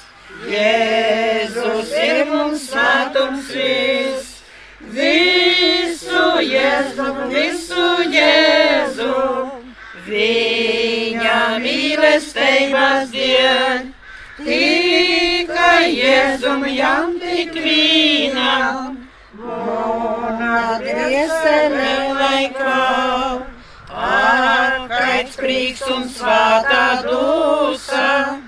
Jēzus ir mums svētums visu Jēzum, visu Jēzum, viņa mīlestības dien. Tikai Jēzum jām tik vīnam, mūna dviesele laikā. Ārkaits prieks un svātā dūsa,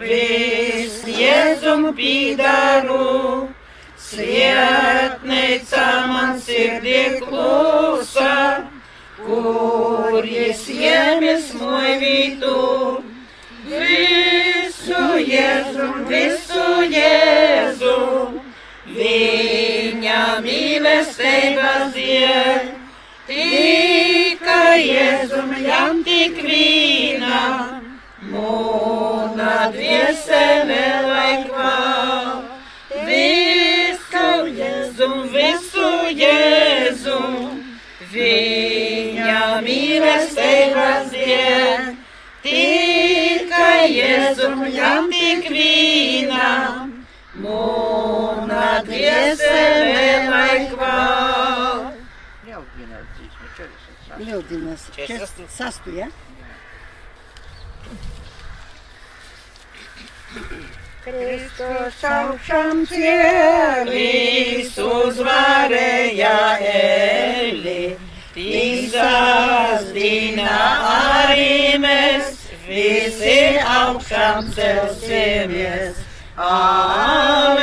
viss Jēzum pīdaru. Svietneica man sirdī klusa, kur jis jēmis muivītu. Visu Jēzu, visu Jēzu, viņa mīlestības dēļ. Tikai Jēzum jām tik vīna, mūna dviesele laikvā. Dēļ. Tikai Jēzum jām tik vīna, mūna dviesele laikvā. 46. Ļaudīnas. Četrdesmit. Sastu, ja? Kristus Augšām cielis uzvarēja Eli, Tīzās dīna arī mēs visi augšām celsimies. Aleluja!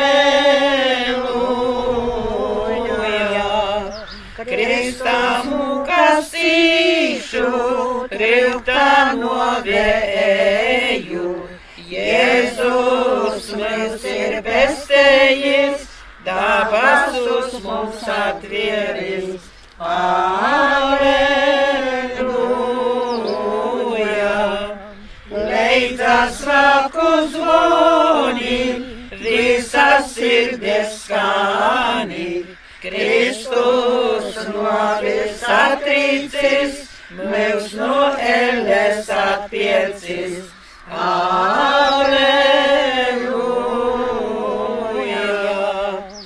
Kristamu kasīšu, triltā novēju. Jēzus mums ir bestējis, dabasus mums atvieris. Aleluja! Leidzas svētku zvoni, visas sirdes skani. Kristus novis atrīcis, mūs no elles atpiecis. Aleluja!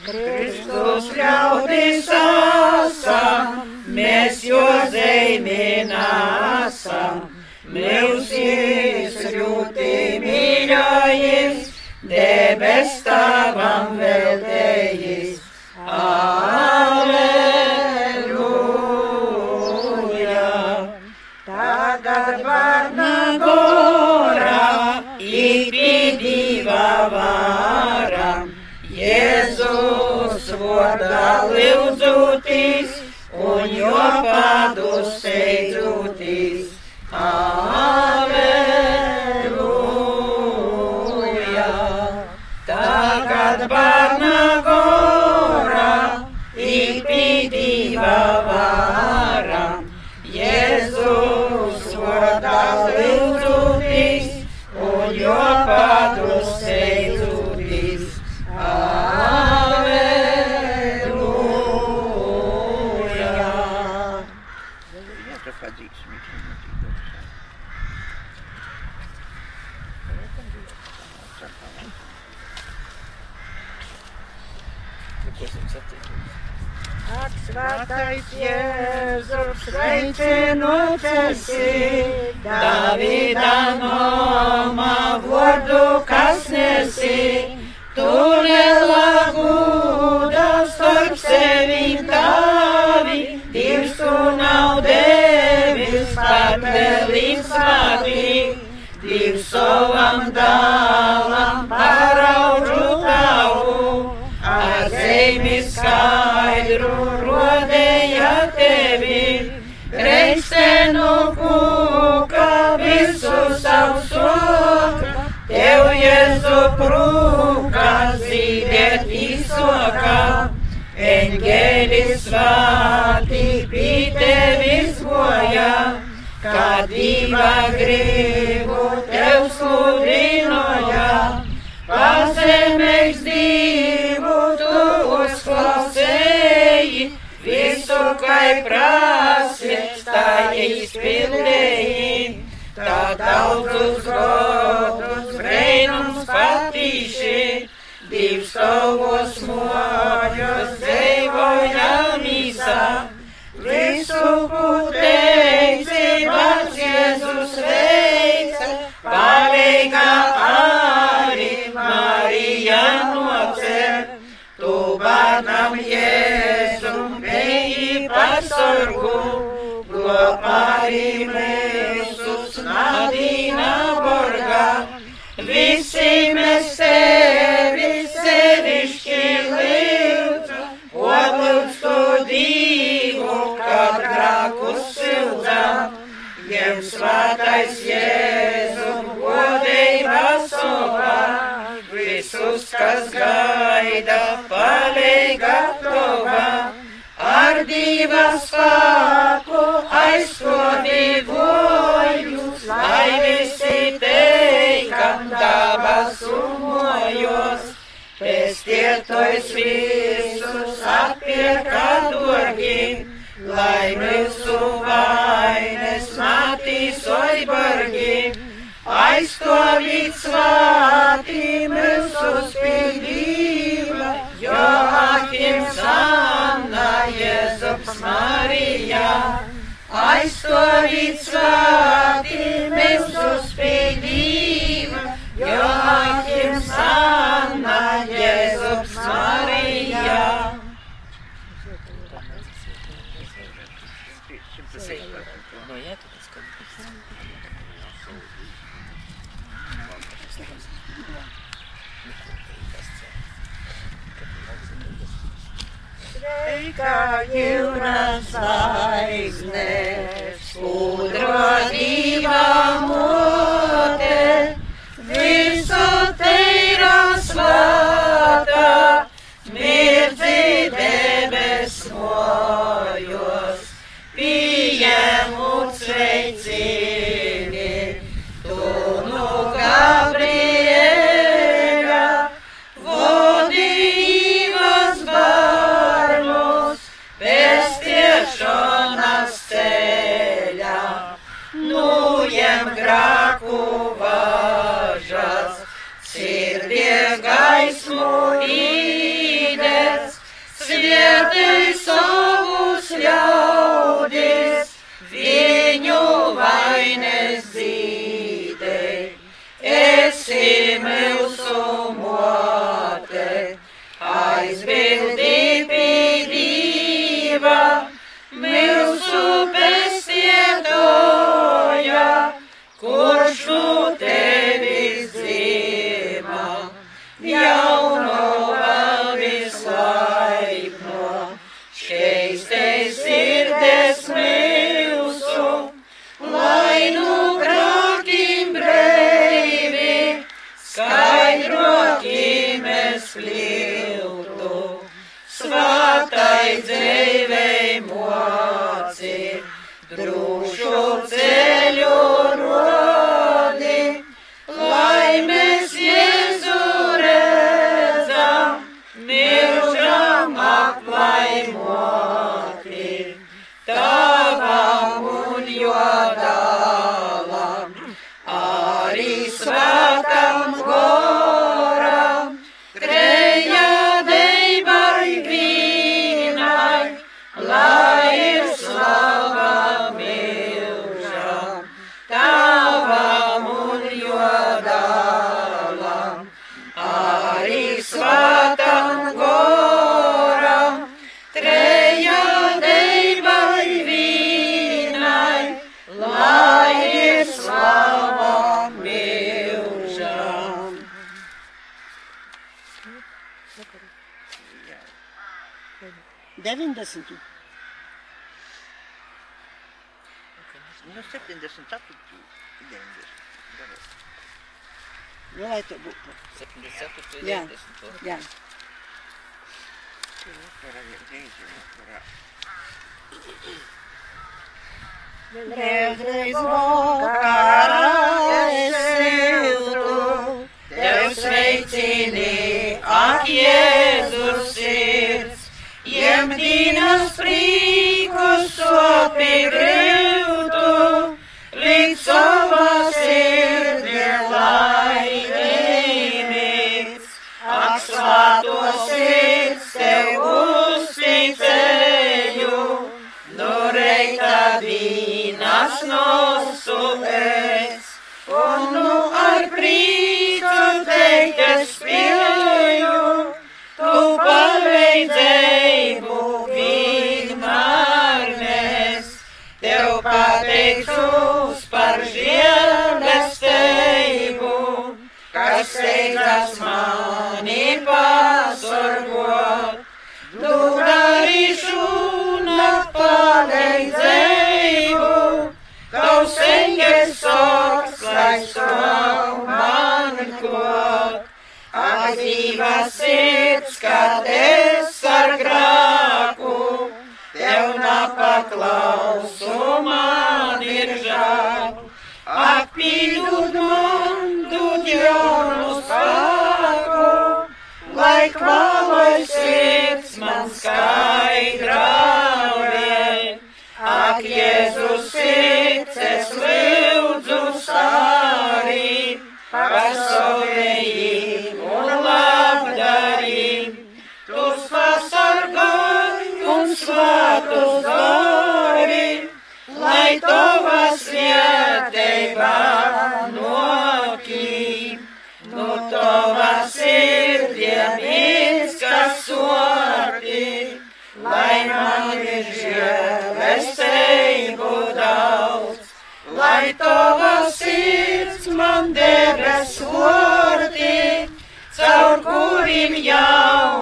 Kristus ļaudis asam, zeiminasam. Mūs jis ļoti mīļājis, debes tavam veltējis. Aleluja! Tagad varna gora, ik diva varam, Jēzus vārdā sveicinu esi, Davida nomā vārdu, kas nesi, tu lielā gūda starp sevi tavi, Dievs tu nav devis patvēlīt svātī, Dievs savam dālam Eņģēlis svāti pie tevis goja, kā diva gribu tev sludinoja. Pazemēs divu tu uzklausēji, visu kai prasi, tā izpildēji. Tā daudzus godus breinums patīši, divs savos mojos dzīvoja mīsā. Visu, ko teici, pats Jēzus veica, palīga arī Marija nocer. Tu bērnam Jēzum eji pasargu, globāri mēsus nadīna borgā. Visi mēs grākus sildzam. Ņem svētais Jēzum godība savā, visus, kas gaida, palīga tova. Ar divu spēku aizstāvīvojus, lai visi teikam dabas umojos. Pestietojs visus atpirka dorgi, lai mūsu vainas matīs oibargi. Aizstāvīt svātī mūsu spīdība, jo akim sanna Jēzus Marija. Aizstāvīt svātī mūsu spīdība, jo akim sanna Jēzus Marija. Sveika jūras zvaigzne, skudro divā mote, visu teiro svāta, 74, 90. Nu, lai to būtu. 74. Jā. 90. Jā. Vēlreiz vakarā es siltu, Tev sveicini, ak, Jēzus sirds, Jemdīnas prīkus sopi grīvtu, dīnas nosu es, un nu ar prīcu teikt es spēju, tu palīdzēju vienmēr mēs, tev pateicos par žēlestību, kas steidzas mani pasorgot. Tu darīšu nepalīdzību, Ak, dzīva sirds, kad es ar grāku, tev nepaklausu, man ir žēl. Ak, pīdud man, dod jaunu spēku, lai klāvojas sirds man skaidrāvē. Ak, Jēzus sirds, es lūdzu sārī, pasovējī svātus dari, lai tava svētība nokī. No tava sirdiem izkas sorti, lai man ir žēlestību daudz, lai tava sirds man debes vorti, caur kuriem jauna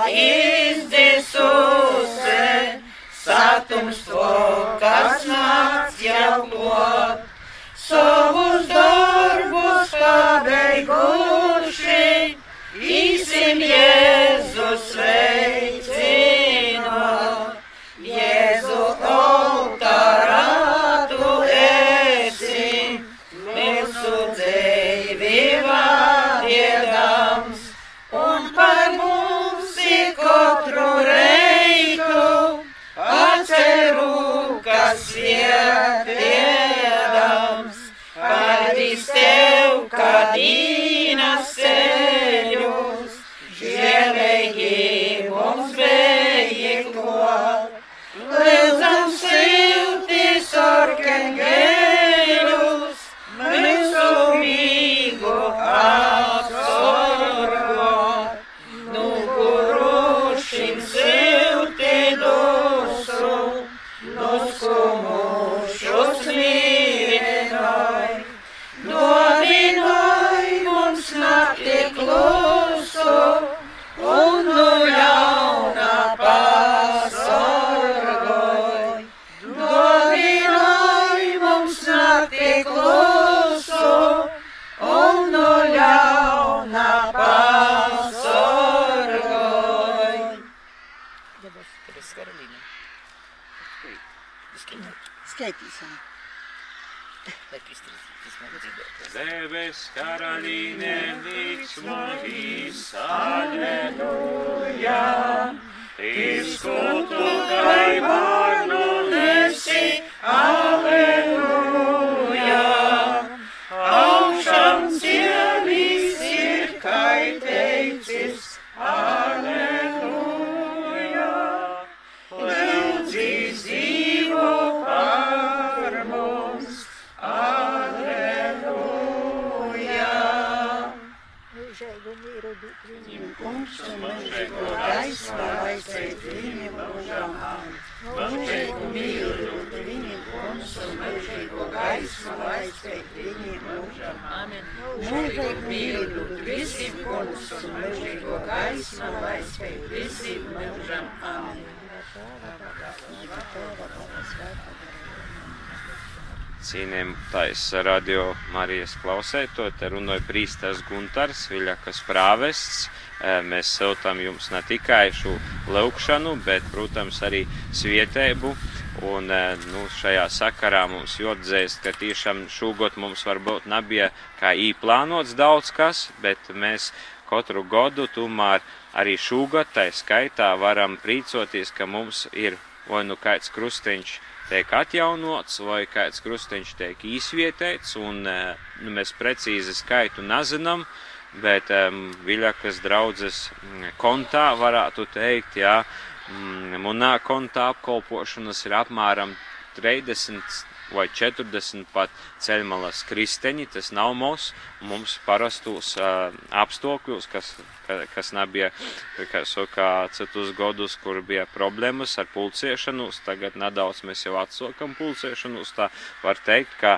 gaisma izdzisuse, satums to, kas nakts jau klot. Savus darbus tev, kad Debes karalīne līksmojas, aleluja. Izkutu gaivānu nesi, aleluja. Aizsēt viņiem mūžam. Mūžīgu mīlu dod viņiem, kungs un mūžīgo gaismu aizsēt viņiem mūžam. Mūžīgu mīlu dod visiem, kungs un mūžīgo gaismu aizsēt visiem mūžam. Amen. Cienījamais radio Marijas klausēto, te runāja prīsters Guntars, Viļakas prāvests. Mēs siltam jums ne tikai šo lūkšanu, bet, protams, arī svietēbu. Un nu, šajā sakarā mums jāatzīst, ka tiešām šogad mums varbūt nebija kā īplānots daudz kas, bet mēs katru gadu tomēr arī šogad tai skaitā varam prīcoties, ka mums ir vai nu kāds krustiņš tiek atjaunots, vai kāds krustiņš tiek īsvietēts, un eh, nu, mēs precīzi skaitu nezinām, bet um, Viļakas draudzes mm, kontā varētu teikt, jā, mm, munā kontā apkolpošanas ir apmēram 30 vai 40 pat ceļmalas kristeņi, tas nav mūs, mums parastos uh, apstākļos, kas, ka, kas nebija, kā saka, citus gadus, kur bija problēmas ar pulcēšanos, tagad nedaudz mēs jau atsokam pulcēšanos, tā var teikt, ka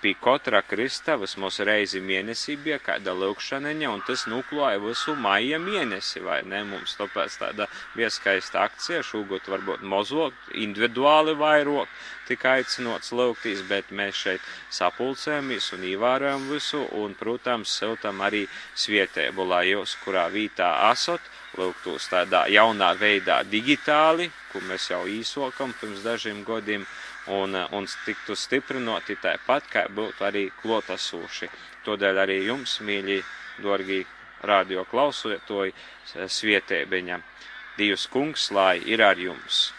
pie katra krista vismaz reizi mēnesī bija kāda lūkšaneņa, un tas nuklāja visu maija mēnesi, vai ne, mums tāpēc tāda bija skaista akcija, šogad varbūt mozot, individuāli vairāk, tika aicinots lūgtīs, bet mēs šeit sapulcējamies un ievērojam visu, un, protams, siltam arī svietēbu, lai jūs, kurā vītā asot, lūgtos tādā jaunā veidā digitāli, kur mēs jau īsokam pirms dažiem gadiem, un, un tiktu stiprinoti tāpat, kā būtu arī klotasūši. Todēļ arī jums, mīļi, dorgi radio klausotoji, svietēbiņa. Dievs kungs, lai ir ar jums!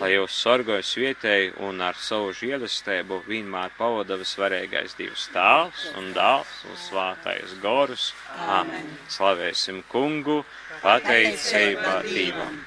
Lai jūs sorgojas vietēji un ar savu žēlastību vienmēr pavada visvarīgais Dievs tēvs un dēls un svātais gorus. Amen. Slavēsim kungu, pateicība Dievam!